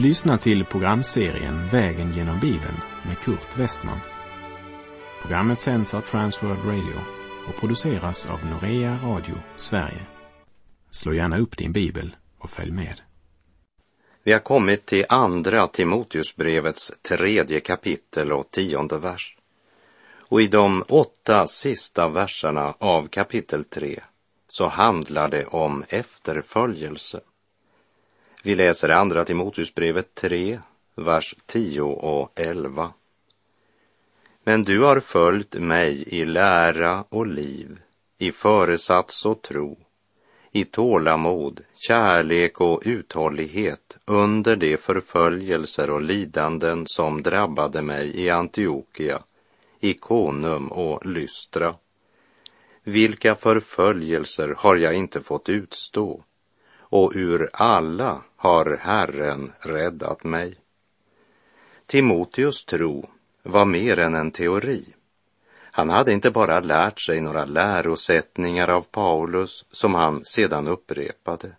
Du lyssnar till programserien Vägen genom Bibeln med Kurt Westman. Programmet sänds av Transworld Radio och produceras av Norea Radio Sverige. Slå gärna upp din bibel och följ med. Vi har kommit till andra Timoteusbrevets tredje kapitel och tionde vers. Och i de åtta sista verserna av kapitel tre så handlar det om efterföljelse. Vi läser andra Timoteusbrevet 3, vers 10 och 11. Men du har följt mig i lära och liv, i föresats och tro, i tålamod, kärlek och uthållighet under de förföljelser och lidanden som drabbade mig i Antiochia, i Konum och Lystra. Vilka förföljelser har jag inte fått utstå? och ur alla har Herren räddat mig. Timoteus tro var mer än en teori. Han hade inte bara lärt sig några lärosättningar av Paulus som han sedan upprepade.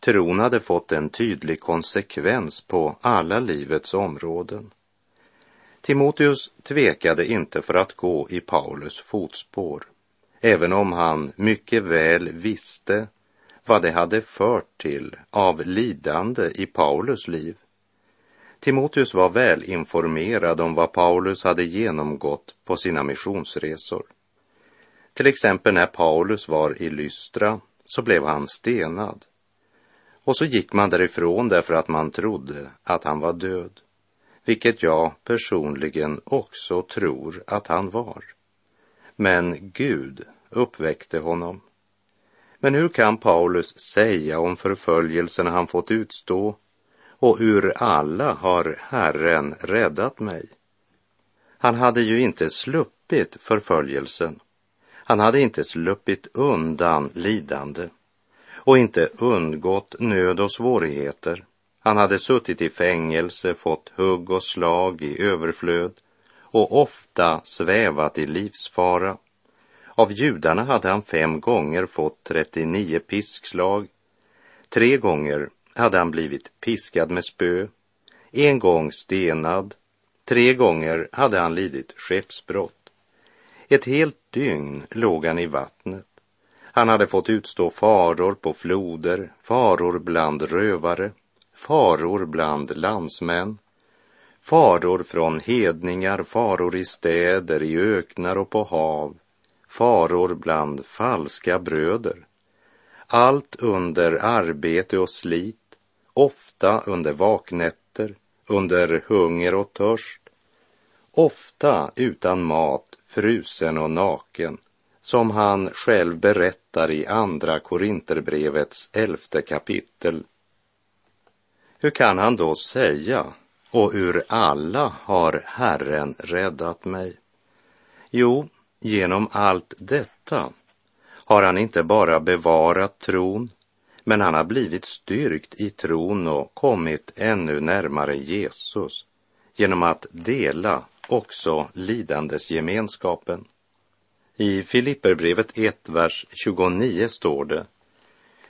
Tron hade fått en tydlig konsekvens på alla livets områden. Timoteus tvekade inte för att gå i Paulus fotspår, även om han mycket väl visste vad det hade fört till av lidande i Paulus liv. Timoteus var väl informerad om vad Paulus hade genomgått på sina missionsresor. Till exempel när Paulus var i Lystra så blev han stenad. Och så gick man därifrån därför att man trodde att han var död, vilket jag personligen också tror att han var. Men Gud uppväckte honom men hur kan Paulus säga om förföljelserna han fått utstå och ur alla har Herren räddat mig? Han hade ju inte sluppit förföljelsen. Han hade inte sluppit undan lidande och inte undgått nöd och svårigheter. Han hade suttit i fängelse, fått hugg och slag i överflöd och ofta svävat i livsfara. Av judarna hade han fem gånger fått 39 piskslag. Tre gånger hade han blivit piskad med spö, en gång stenad, tre gånger hade han lidit skeppsbrott. Ett helt dygn låg han i vattnet. Han hade fått utstå faror på floder, faror bland rövare, faror bland landsmän, faror från hedningar, faror i städer, i öknar och på hav, faror bland falska bröder. Allt under arbete och slit, ofta under vaknätter, under hunger och törst, ofta utan mat, frusen och naken, som han själv berättar i Andra Korinterbrevets elfte kapitel. Hur kan han då säga, och ur alla har Herren räddat mig? Jo, Genom allt detta har han inte bara bevarat tron, men han har blivit styrkt i tron och kommit ännu närmare Jesus genom att dela också lidandes gemenskapen. I Filipperbrevet 1, vers 29 står det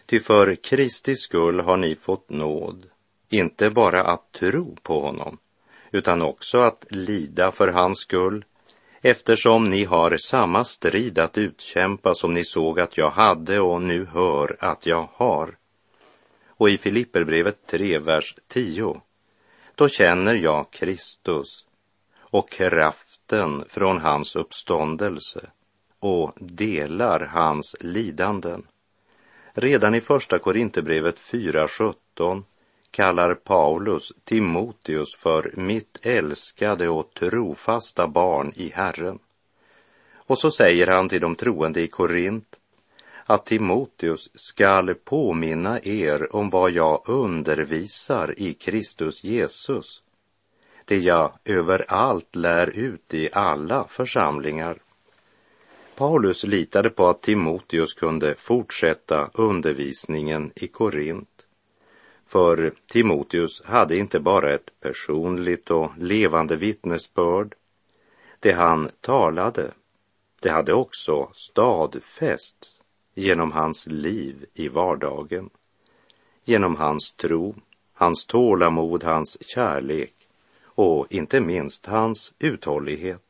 Ty för Kristi skull har ni fått nåd, inte bara att tro på honom, utan också att lida för hans skull eftersom ni har samma strid att utkämpa som ni såg att jag hade och nu hör att jag har. Och i Filipperbrevet 3, vers 10, då känner jag Kristus och kraften från hans uppståndelse och delar hans lidanden. Redan i första Korinthierbrevet 4.17 kallar Paulus Timoteus för mitt älskade och trofasta barn i Herren. Och så säger han till de troende i Korint att Timoteus skall påminna er om vad jag undervisar i Kristus Jesus, det jag överallt lär ut i alla församlingar. Paulus litade på att Timoteus kunde fortsätta undervisningen i Korint för Timoteus hade inte bara ett personligt och levande vittnesbörd. Det han talade, det hade också stadfästs genom hans liv i vardagen, genom hans tro, hans tålamod, hans kärlek och inte minst hans uthållighet.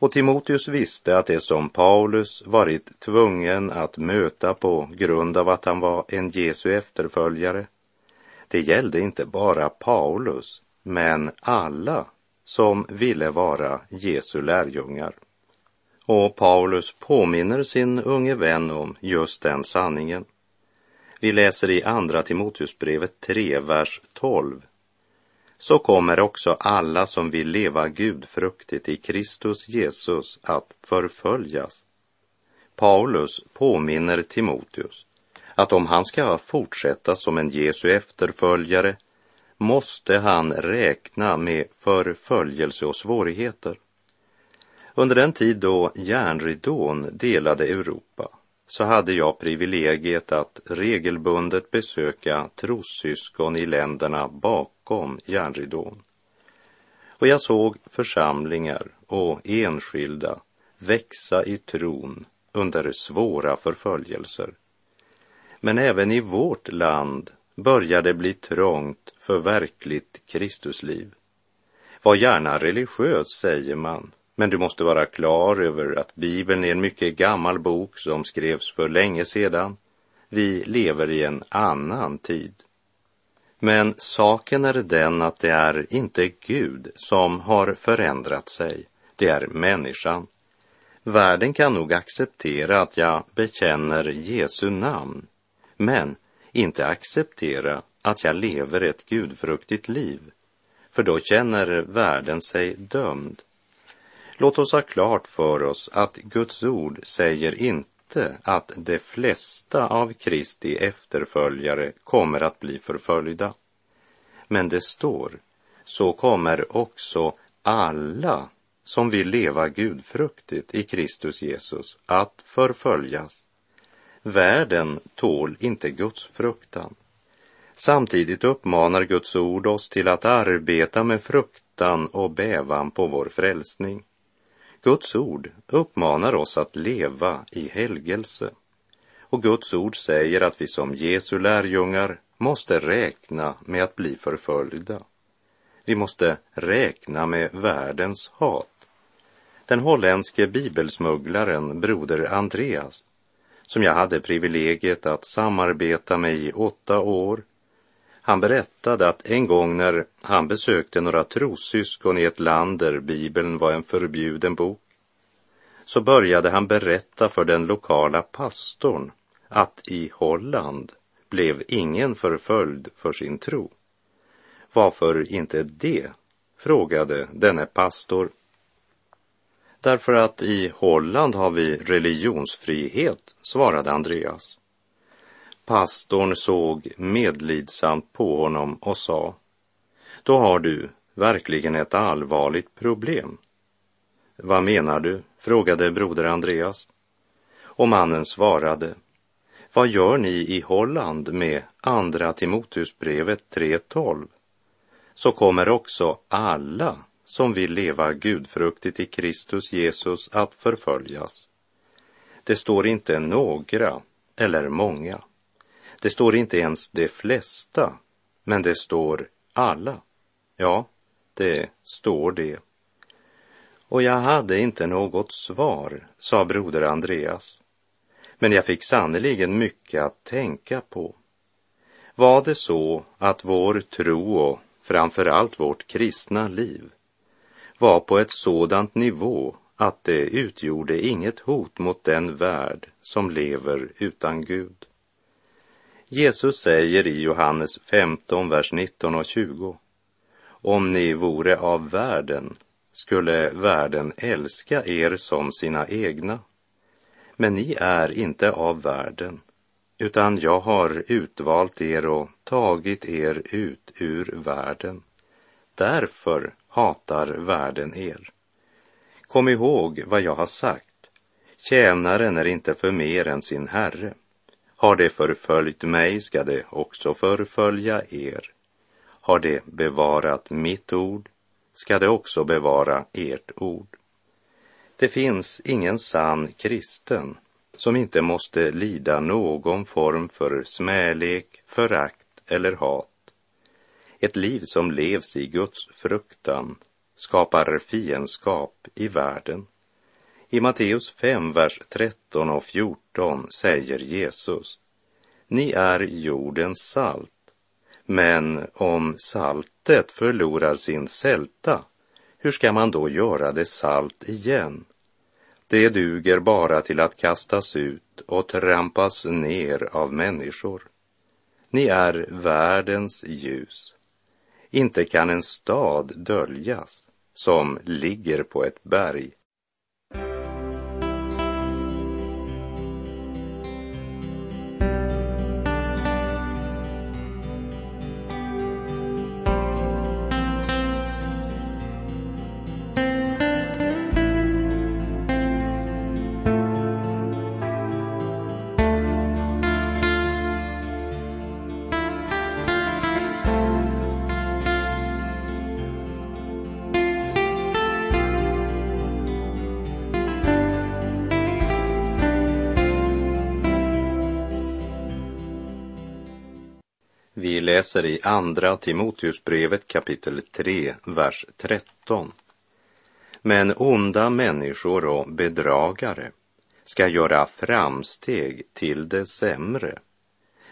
Och Timoteus visste att det som Paulus varit tvungen att möta på grund av att han var en Jesu efterföljare, det gällde inte bara Paulus, men alla som ville vara Jesu lärjungar. Och Paulus påminner sin unge vän om just den sanningen. Vi läser i Andra Timoteusbrevet 3, vers 12. Så kommer också alla som vill leva gudfruktigt i Kristus Jesus att förföljas. Paulus påminner Timoteus att om han ska fortsätta som en Jesu efterföljare måste han räkna med förföljelse och svårigheter. Under den tid då järnridån delade Europa så hade jag privilegiet att regelbundet besöka trossyskon i länderna bakom bakom järnridån. Och jag såg församlingar och enskilda växa i tron under svåra förföljelser. Men även i vårt land börjar det bli trångt för verkligt Kristusliv. Var gärna religiös, säger man, men du måste vara klar över att Bibeln är en mycket gammal bok som skrevs för länge sedan. Vi lever i en annan tid. Men saken är den att det är inte Gud som har förändrat sig, det är människan. Världen kan nog acceptera att jag bekänner Jesu namn, men inte acceptera att jag lever ett gudfruktigt liv, för då känner världen sig dömd. Låt oss ha klart för oss att Guds ord säger inte att de flesta av Kristi efterföljare kommer att bli förföljda. Men det står, så kommer också alla som vill leva gudfruktigt i Kristus Jesus att förföljas. Världen tål inte Guds fruktan. Samtidigt uppmanar Guds ord oss till att arbeta med fruktan och bävan på vår frälsning. Guds ord uppmanar oss att leva i helgelse. Och Guds ord säger att vi som Jesu lärjungar måste räkna med att bli förföljda. Vi måste räkna med världens hat. Den holländske bibelsmugglaren broder Andreas, som jag hade privilegiet att samarbeta med i åtta år, han berättade att en gång när han besökte några trossyskon i ett land där Bibeln var en förbjuden bok, så började han berätta för den lokala pastorn att i Holland blev ingen förföljd för sin tro. Varför inte det? frågade denne pastor. Därför att i Holland har vi religionsfrihet, svarade Andreas. Pastorn såg medlidsamt på honom och sa, då har du verkligen ett allvarligt problem. Vad menar du? frågade broder Andreas. Och mannen svarade, vad gör ni i Holland med Andra Timoteusbrevet 3.12? Så kommer också alla som vill leva gudfruktigt i Kristus Jesus att förföljas. Det står inte några eller många. Det står inte ens de flesta, men det står alla. Ja, det står det. Och jag hade inte något svar, sa broder Andreas. Men jag fick sannerligen mycket att tänka på. Var det så att vår tro och framför allt vårt kristna liv var på ett sådant nivå att det utgjorde inget hot mot den värld som lever utan Gud? Jesus säger i Johannes 15, vers 19 och 20. Om ni vore av världen skulle världen älska er som sina egna. Men ni är inte av världen, utan jag har utvalt er och tagit er ut ur världen. Därför hatar världen er. Kom ihåg vad jag har sagt. Tjänaren är inte för mer än sin herre. Har det förföljt mig ska det också förfölja er. Har det bevarat mitt ord ska det också bevara ert ord. Det finns ingen sann kristen som inte måste lida någon form för smälek, förakt eller hat Ett liv som levs i Guds fruktan skapar fiendskap i världen. I Matteus 5, vers 13 och 14 säger Jesus, Ni är jordens salt, men om saltet förlorar sin sälta, hur ska man då göra det salt igen? Det duger bara till att kastas ut och trampas ner av människor. Ni är världens ljus. Inte kan en stad döljas som ligger på ett berg. Vi läser i Andra Timoteusbrevet kapitel 3, vers 13. Men onda människor och bedragare ska göra framsteg till det sämre.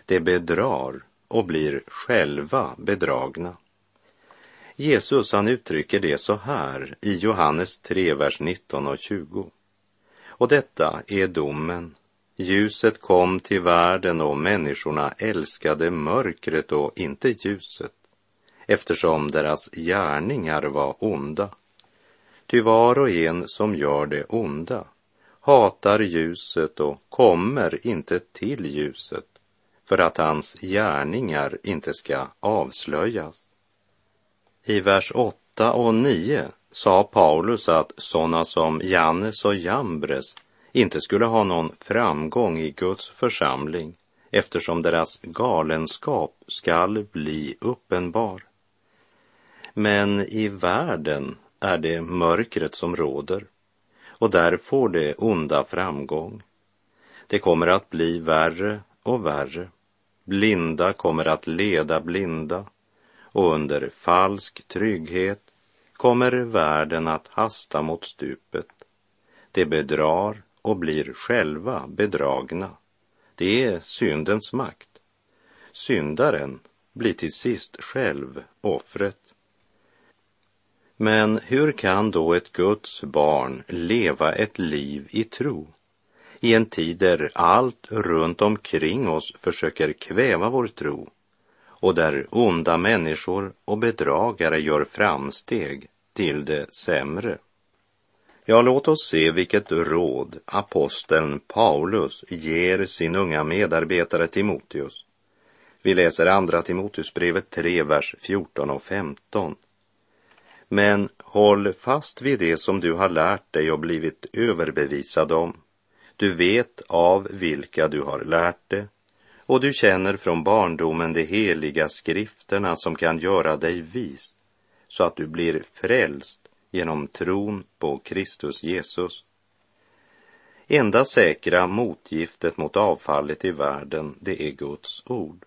De bedrar och blir själva bedragna. Jesus han uttrycker det så här i Johannes 3, vers 19 och 20. Och detta är domen Ljuset kom till världen och människorna älskade mörkret och inte ljuset, eftersom deras gärningar var onda. Ty var och en som gör det onda hatar ljuset och kommer inte till ljuset för att hans gärningar inte ska avslöjas. I vers 8 och 9 sa Paulus att sådana som Jannes och Jambres inte skulle ha någon framgång i Guds församling eftersom deras galenskap skall bli uppenbar. Men i världen är det mörkret som råder och där får det onda framgång. Det kommer att bli värre och värre. Blinda kommer att leda blinda och under falsk trygghet kommer världen att hasta mot stupet. Det bedrar och blir själva bedragna. Det är syndens makt. Syndaren blir till sist själv offret. Men hur kan då ett Guds barn leva ett liv i tro i en tid där allt runt omkring oss försöker kväva vår tro och där onda människor och bedragare gör framsteg till det sämre? Ja, låt oss se vilket råd aposteln Paulus ger sin unga medarbetare Timoteus. Vi läser andra Timoteusbrevet 3, vers 14 och 15. Men håll fast vid det som du har lärt dig och blivit överbevisad om. Du vet av vilka du har lärt det och du känner från barndomen de heliga skrifterna som kan göra dig vis så att du blir frälst genom tron på Kristus Jesus. Enda säkra motgiftet mot avfallet i världen, det är Guds ord.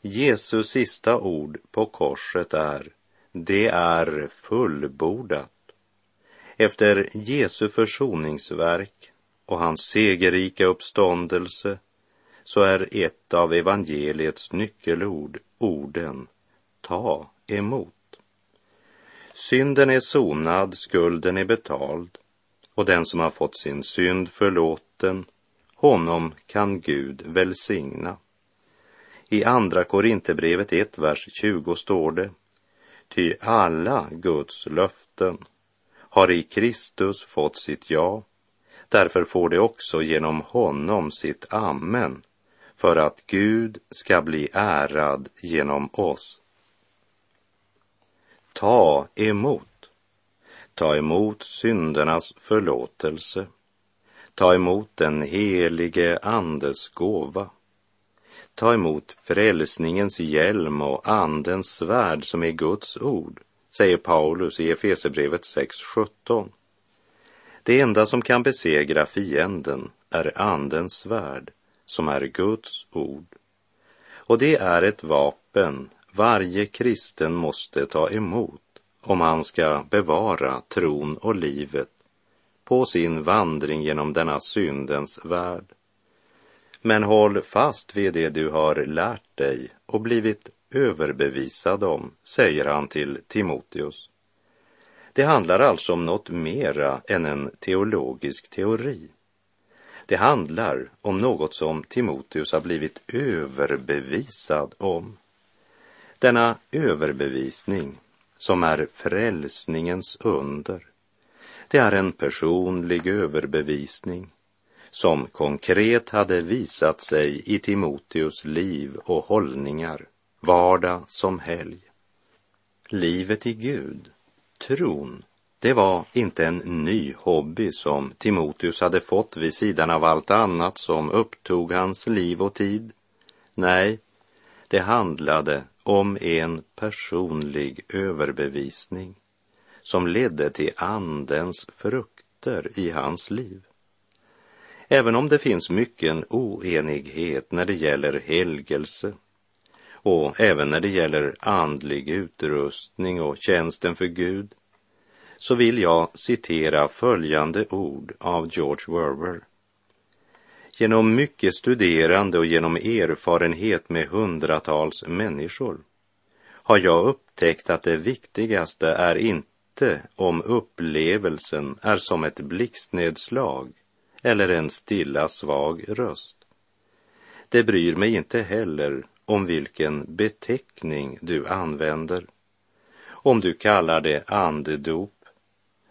Jesus sista ord på korset är, det är fullbordat. Efter Jesu försoningsverk och hans segerrika uppståndelse så är ett av evangeliets nyckelord orden ta emot. Synden är sonad, skulden är betald och den som har fått sin synd förlåten, honom kan Gud välsigna. I Andra Korinthierbrevet 1, vers 20 står det, ty alla Guds löften har i Kristus fått sitt ja, därför får det också genom honom sitt amen, för att Gud ska bli ärad genom oss. Ta emot. Ta emot syndernas förlåtelse. Ta emot den helige Andes gåva. Ta emot frälsningens hjälm och Andens svärd som är Guds ord, säger Paulus i Efesebrevet 6.17. Det enda som kan besegra fienden är Andens svärd, som är Guds ord. Och det är ett vapen varje kristen måste ta emot om han ska bevara tron och livet på sin vandring genom denna syndens värld. Men håll fast vid det du har lärt dig och blivit överbevisad om, säger han till Timoteus. Det handlar alltså om något mera än en teologisk teori. Det handlar om något som Timoteus har blivit överbevisad om. Denna överbevisning, som är frälsningens under, det är en personlig överbevisning som konkret hade visat sig i Timoteus liv och hållningar, vardag som helg. Livet i Gud, tron, det var inte en ny hobby som Timoteus hade fått vid sidan av allt annat som upptog hans liv och tid. Nej, det handlade om en personlig överbevisning som ledde till Andens frukter i hans liv. Även om det finns mycken oenighet när det gäller helgelse och även när det gäller andlig utrustning och tjänsten för Gud så vill jag citera följande ord av George Werber. Genom mycket studerande och genom erfarenhet med hundratals människor har jag upptäckt att det viktigaste är inte om upplevelsen är som ett blixtnedslag eller en stilla svag röst. Det bryr mig inte heller om vilken beteckning du använder. Om du kallar det andedop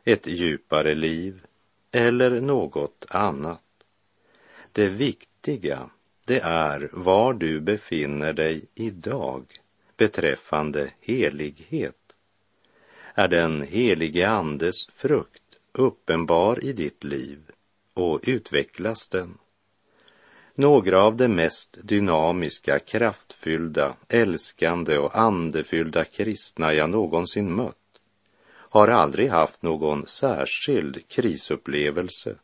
ett djupare liv eller något annat. Det viktiga, det är var du befinner dig idag beträffande helighet. Är den helige Andes frukt uppenbar i ditt liv och utvecklas den? Några av de mest dynamiska, kraftfyllda, älskande och andefyllda kristna jag någonsin mött har aldrig haft någon särskild krisupplevelse.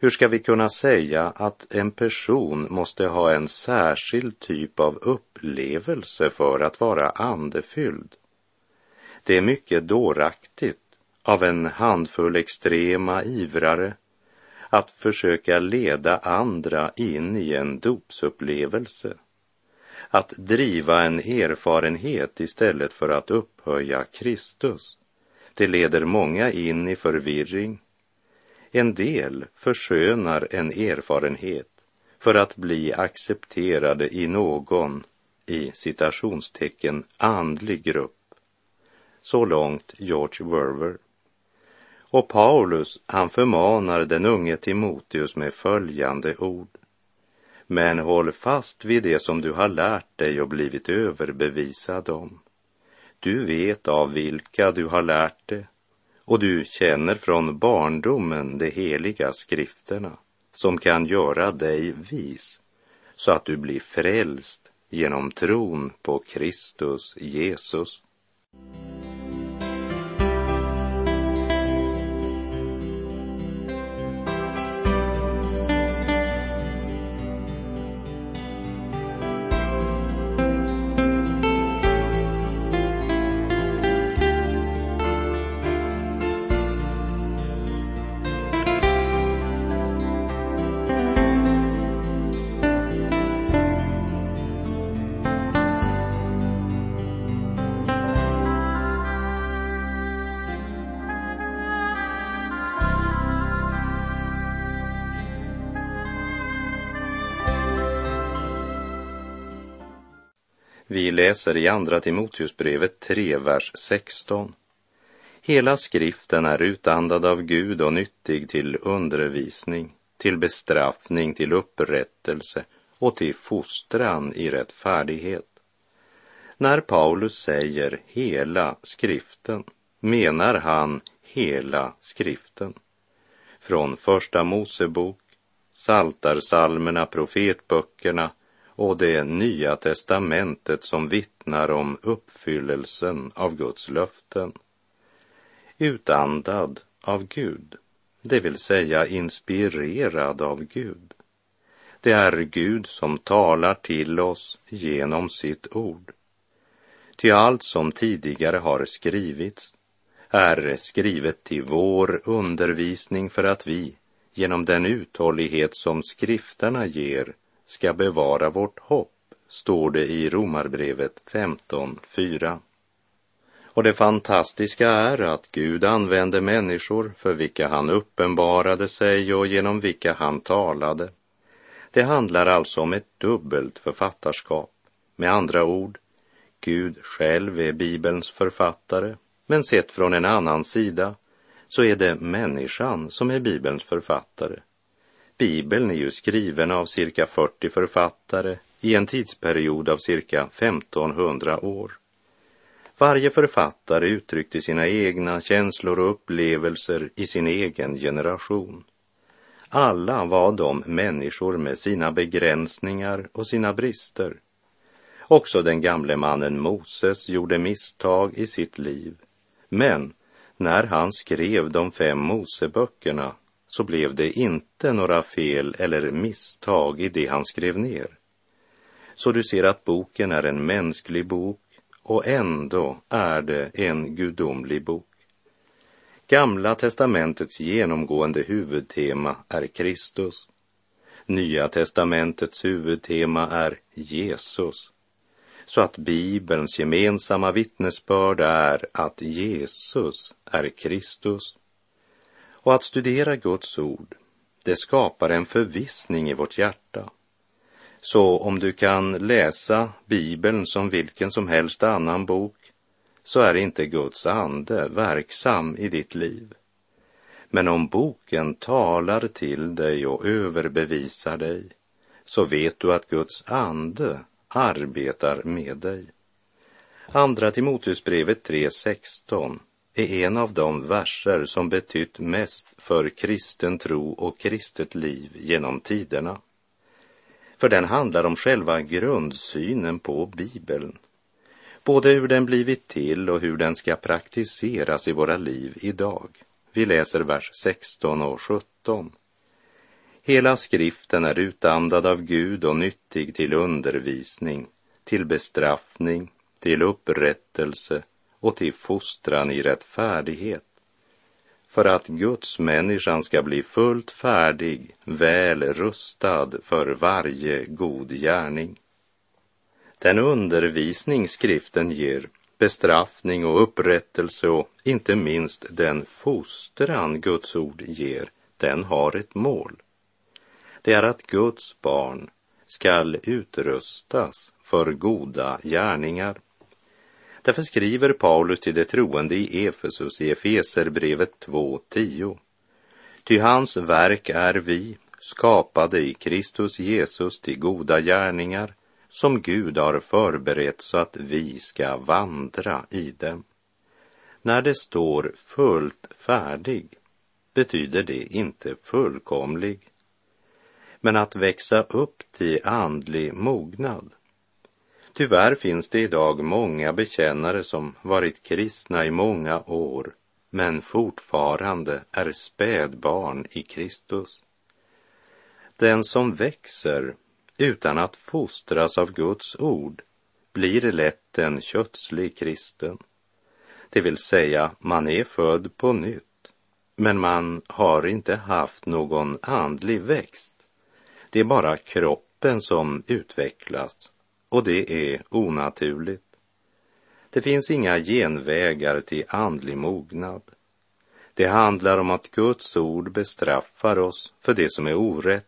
Hur ska vi kunna säga att en person måste ha en särskild typ av upplevelse för att vara andefylld? Det är mycket dåraktigt av en handfull extrema ivrare att försöka leda andra in i en dopsupplevelse. Att driva en erfarenhet istället för att upphöja Kristus. Det leder många in i förvirring. En del förskönar en erfarenhet för att bli accepterade i någon, i citationstecken, andlig grupp. Så långt George Werver. Och Paulus, han förmanar den unge Timoteus med följande ord. Men håll fast vid det som du har lärt dig och blivit överbevisad om. Du vet av vilka du har lärt det och du känner från barndomen de heliga skrifterna som kan göra dig vis så att du blir frälst genom tron på Kristus Jesus. Vi läser i Andra Timoteusbrevet 3, vers 16. Hela skriften är utandad av Gud och nyttig till undervisning, till bestraffning, till upprättelse och till fostran i rättfärdighet. När Paulus säger hela skriften menar han hela skriften. Från Första Mosebok, Saltarsalmerna, profetböckerna och det nya testamentet som vittnar om uppfyllelsen av Guds löften. Utandad av Gud, det vill säga inspirerad av Gud. Det är Gud som talar till oss genom sitt ord. Ty allt som tidigare har skrivits är skrivet till vår undervisning för att vi genom den uthållighet som skrifterna ger ska bevara vårt hopp, står det i Romarbrevet 15.4. Och det fantastiska är att Gud använde människor för vilka han uppenbarade sig och genom vilka han talade. Det handlar alltså om ett dubbelt författarskap. Med andra ord, Gud själv är Bibelns författare, men sett från en annan sida så är det människan som är Bibelns författare. Bibeln är ju skriven av cirka 40 författare i en tidsperiod av cirka 1500 år. Varje författare uttryckte sina egna känslor och upplevelser i sin egen generation. Alla var de människor med sina begränsningar och sina brister. Också den gamle mannen Moses gjorde misstag i sitt liv. Men när han skrev de fem Moseböckerna så blev det inte några fel eller misstag i det han skrev ner. Så du ser att boken är en mänsklig bok och ändå är det en gudomlig bok. Gamla testamentets genomgående huvudtema är Kristus. Nya testamentets huvudtema är Jesus. Så att Bibelns gemensamma vittnesbörd är att Jesus är Kristus. Och att studera Guds ord, det skapar en förvissning i vårt hjärta. Så om du kan läsa Bibeln som vilken som helst annan bok så är inte Guds ande verksam i ditt liv. Men om boken talar till dig och överbevisar dig så vet du att Guds ande arbetar med dig. Andra Timoteusbrevet 3.16 är en av de verser som betytt mest för kristen tro och kristet liv genom tiderna. För den handlar om själva grundsynen på Bibeln både hur den blivit till och hur den ska praktiseras i våra liv idag. Vi läser vers 16 och 17. Hela skriften är utandad av Gud och nyttig till undervisning, till bestraffning, till upprättelse och till fostran i rättfärdighet för att Guds människan ska bli fullt färdig, väl rustad för varje god gärning. Den undervisning skriften ger, bestraffning och upprättelse och inte minst den fostran Guds ord ger, den har ett mål. Det är att Guds barn skall utrustas för goda gärningar. Därför skriver Paulus till de troende i Efesus i Efeserbrevet 2.10. Ty hans verk är vi, skapade i Kristus Jesus till goda gärningar, som Gud har förberett så att vi ska vandra i dem. När det står fullt färdig betyder det inte fullkomlig, men att växa upp till andlig mognad. Tyvärr finns det idag många bekännare som varit kristna i många år men fortfarande är spädbarn i Kristus. Den som växer utan att fostras av Guds ord blir lätt en kötslig kristen. Det vill säga, man är född på nytt, men man har inte haft någon andlig växt. Det är bara kroppen som utvecklas och det är onaturligt. Det finns inga genvägar till andlig mognad. Det handlar om att Guds ord bestraffar oss för det som är orätt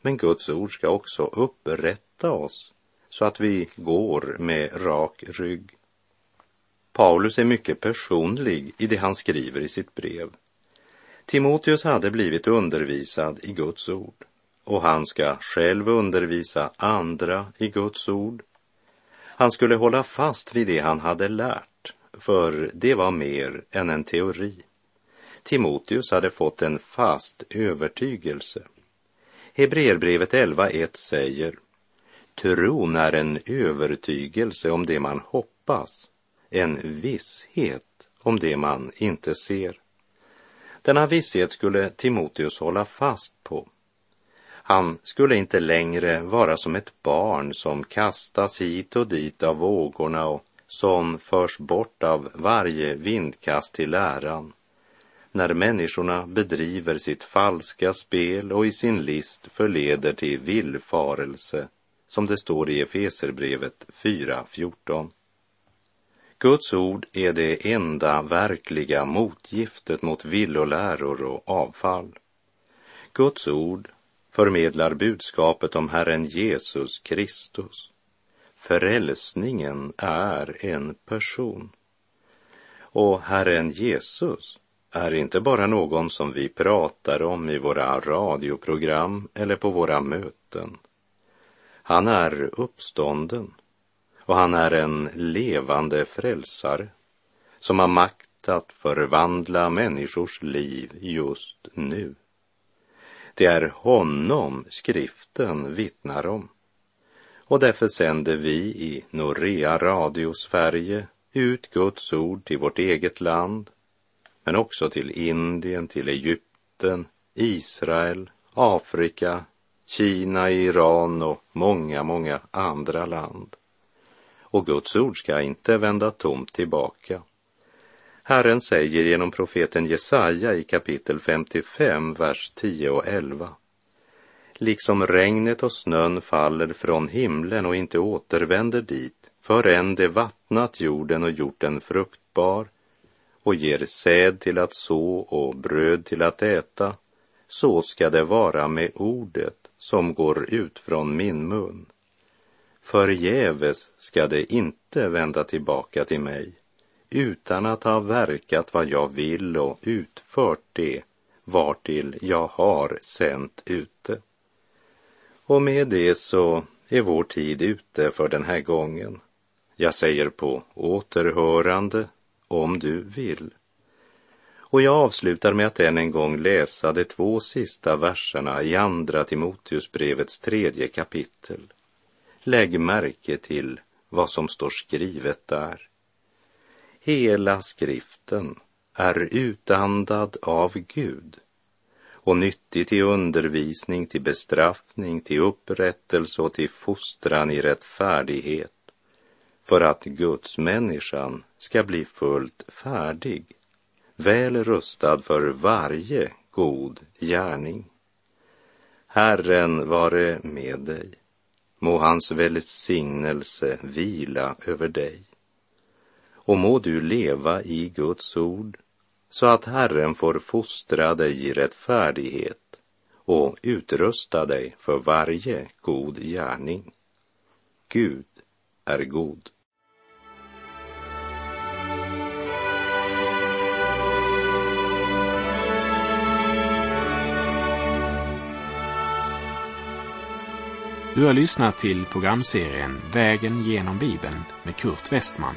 men Guds ord ska också upprätta oss så att vi går med rak rygg. Paulus är mycket personlig i det han skriver i sitt brev. Timoteus hade blivit undervisad i Guds ord och han ska själv undervisa andra i Guds ord. Han skulle hålla fast vid det han hade lärt, för det var mer än en teori. Timoteus hade fått en fast övertygelse Hebreerbrevet 11.1 säger Tron är en övertygelse om det man hoppas, en visshet om det man inte ser. Denna visshet skulle Timoteus hålla fast på. Han skulle inte längre vara som ett barn som kastas hit och dit av vågorna och som förs bort av varje vindkast till läran när människorna bedriver sitt falska spel och i sin list förleder till villfarelse, som det står i Efeserbrevet 4.14. Guds ord är det enda verkliga motgiftet mot villoläror och avfall. Guds ord förmedlar budskapet om Herren Jesus Kristus. Frälsningen är en person. Och Herren Jesus är inte bara någon som vi pratar om i våra radioprogram eller på våra möten. Han är uppstånden och han är en levande frälsare som har makt att förvandla människors liv just nu. Det är honom skriften vittnar om. Och därför sänder vi i Norea Radio Sverige ut Guds ord till vårt eget land, men också till Indien, till Egypten, Israel, Afrika, Kina, Iran och många, många andra land. Och Guds ord ska inte vända tomt tillbaka. Herren säger genom profeten Jesaja i kapitel 55, vers 10 och 11. Liksom regnet och snön faller från himlen och inte återvänder dit förrän det vattnat jorden och gjort den fruktbar och ger säd till att så och bröd till att äta, så ska det vara med ordet som går ut från min mun. Förgäves ska det inte vända tillbaka till mig, utan att ha verkat vad jag vill och utfört det vartill jag har sänt ute. Och med det så är vår tid ute för den här gången. Jag säger på återhörande om du vill. Och jag avslutar med att än en gång läsa de två sista verserna i Andra Timoteusbrevets tredje kapitel. Lägg märke till vad som står skrivet där. Hela skriften är utandad av Gud och nyttig till undervisning, till bestraffning, till upprättelse och till fostran i rättfärdighet för att Guds människan ska bli fullt färdig, väl rustad för varje god gärning. Herren vare med dig. Må hans välsignelse vila över dig. Och må du leva i Guds ord så att Herren får fostra dig i rättfärdighet och utrusta dig för varje god gärning. Gud är god. Du har lyssnat till programserien Vägen genom Bibeln med Kurt Westman